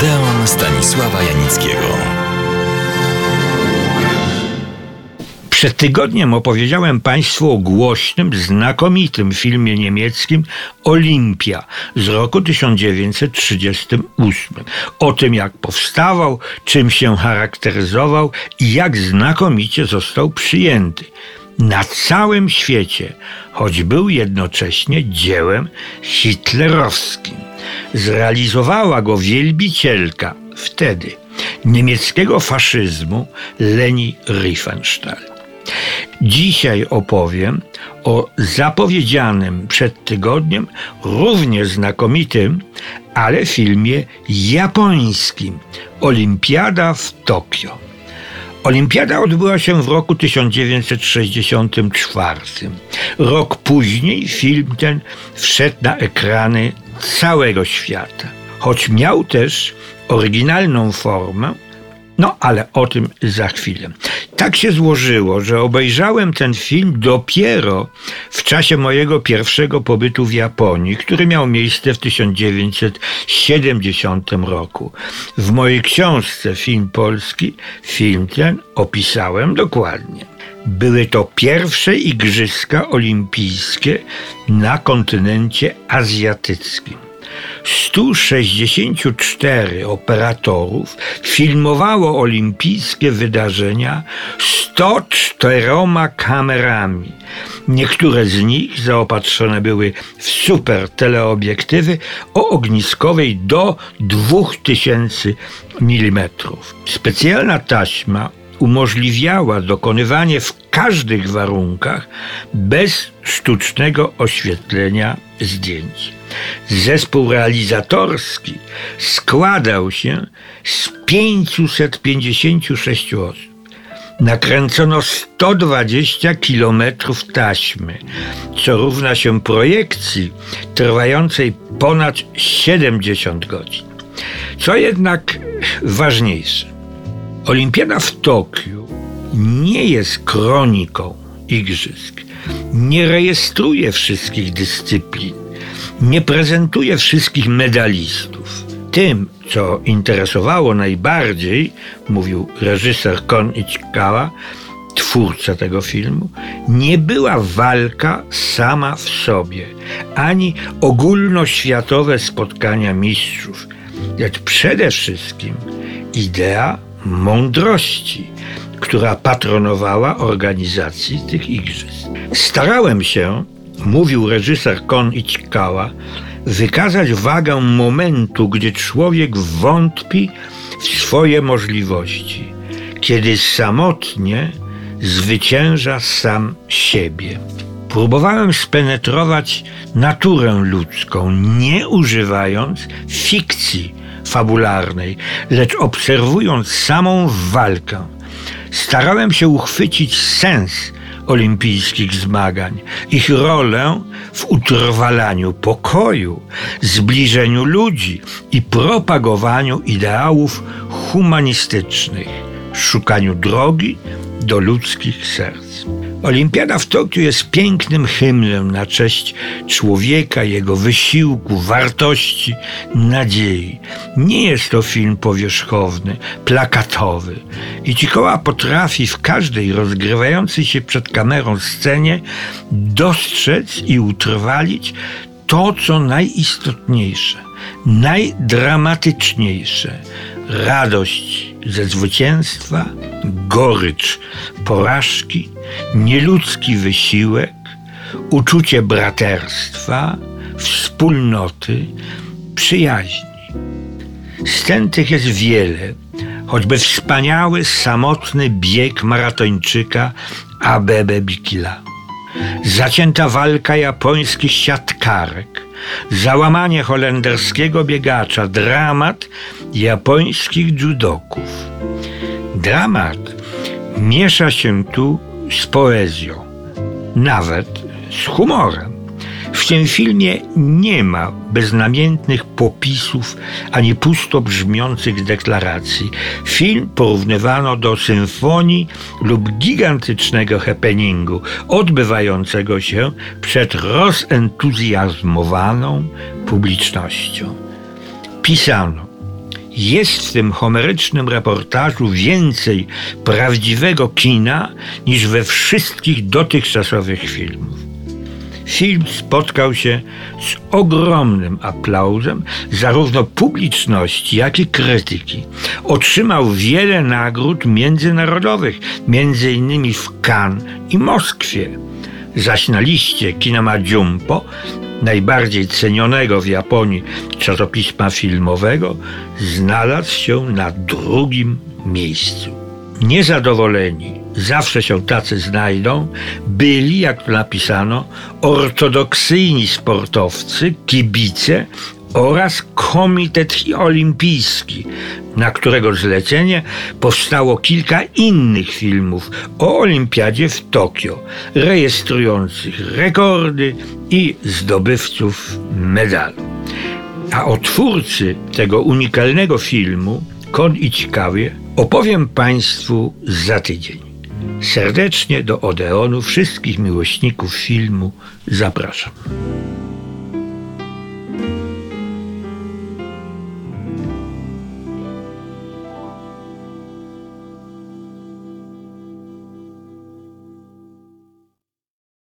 Odeon Stanisława Janickiego. Przed tygodniem opowiedziałem Państwu o głośnym, znakomitym filmie niemieckim Olimpia z roku 1938. O tym, jak powstawał, czym się charakteryzował i jak znakomicie został przyjęty na całym świecie, choć był jednocześnie dziełem hitlerowskim. Zrealizowała go wielbicielka wtedy niemieckiego faszyzmu Leni Riefenstahl. Dzisiaj opowiem o zapowiedzianym przed tygodniem równie znakomitym, ale filmie japońskim Olimpiada w Tokio. Olimpiada odbyła się w roku 1964. Rok później film ten wszedł na ekrany całego świata. Choć miał też oryginalną formę, no ale o tym za chwilę. Tak się złożyło, że obejrzałem ten film dopiero w czasie mojego pierwszego pobytu w Japonii, który miał miejsce w 1970 roku. W mojej książce Film Polski film ten opisałem dokładnie. Były to pierwsze Igrzyska Olimpijskie na kontynencie azjatyckim. 164 operatorów filmowało olimpijskie wydarzenia 104 kamerami. Niektóre z nich zaopatrzone były w super teleobiektywy o ogniskowej do 2000 mm. Specjalna taśma umożliwiała dokonywanie w każdych warunkach bez sztucznego oświetlenia zdjęć. Zespół realizatorski składał się z 556 osób. Nakręcono 120 kilometrów taśmy, co równa się projekcji trwającej ponad 70 godzin. Co jednak ważniejsze, Olimpiada w Tokiu nie jest kroniką igrzysk, nie rejestruje wszystkich dyscyplin, nie prezentuje wszystkich medalistów. Tym, co interesowało najbardziej, mówił reżyser Kon Ichikawa, twórca tego filmu, nie była walka sama w sobie, ani ogólnoświatowe spotkania mistrzów, lecz przede wszystkim idea mądrości, która patronowała organizacji tych igrzysk. Starałem się, mówił reżyser Kon Ichikawa, wykazać wagę momentu, gdy człowiek wątpi w swoje możliwości, kiedy samotnie zwycięża sam siebie. Próbowałem spenetrować naturę ludzką, nie używając fikcji fabularnej, lecz obserwując samą walkę. Starałem się uchwycić sens olimpijskich zmagań, ich rolę w utrwalaniu pokoju, zbliżeniu ludzi i propagowaniu ideałów humanistycznych, szukaniu drogi do ludzkich serc. Olimpiada w Tokio jest pięknym hymnem na cześć człowieka, jego wysiłku, wartości, nadziei. Nie jest to film powierzchowny, plakatowy. I Cikoła potrafi w każdej rozgrywającej się przed kamerą scenie dostrzec i utrwalić to, co najistotniejsze, najdramatyczniejsze radość ze zwycięstwa, gorycz porażki, nieludzki wysiłek, uczucie braterstwa, wspólnoty, przyjaźni. Scen tych jest wiele, choćby wspaniały, samotny bieg maratończyka Abebe Bikila. Zacięta walka japońskich siatkarek, załamanie holenderskiego biegacza, dramat japońskich judoków. Dramat miesza się tu z poezją, nawet z humorem. W tym filmie nie ma beznamiętnych popisów ani pusto brzmiących deklaracji. Film porównywano do symfonii lub gigantycznego happeningu odbywającego się przed rozentuzjazmowaną publicznością. Pisano Jest w tym homerycznym reportażu więcej prawdziwego kina niż we wszystkich dotychczasowych filmów. Film spotkał się z ogromnym aplauzem zarówno publiczności, jak i krytyki. Otrzymał wiele nagród międzynarodowych, między innymi w Cannes i Moskwie. Zaś na liście Kinema Jumpo, najbardziej cenionego w Japonii czasopisma filmowego, znalazł się na drugim miejscu. Niezadowoleni, zawsze się tacy znajdą, byli, jak to napisano, ortodoksyjni sportowcy, kibice oraz Komitet Olimpijski, na którego zlecenie powstało kilka innych filmów o olimpiadzie w Tokio, rejestrujących rekordy i zdobywców medalu. A o twórcy tego unikalnego filmu, Kon i Ciekawie, opowiem Państwu za tydzień. Serdecznie do Odeonu wszystkich miłośników filmu zapraszam.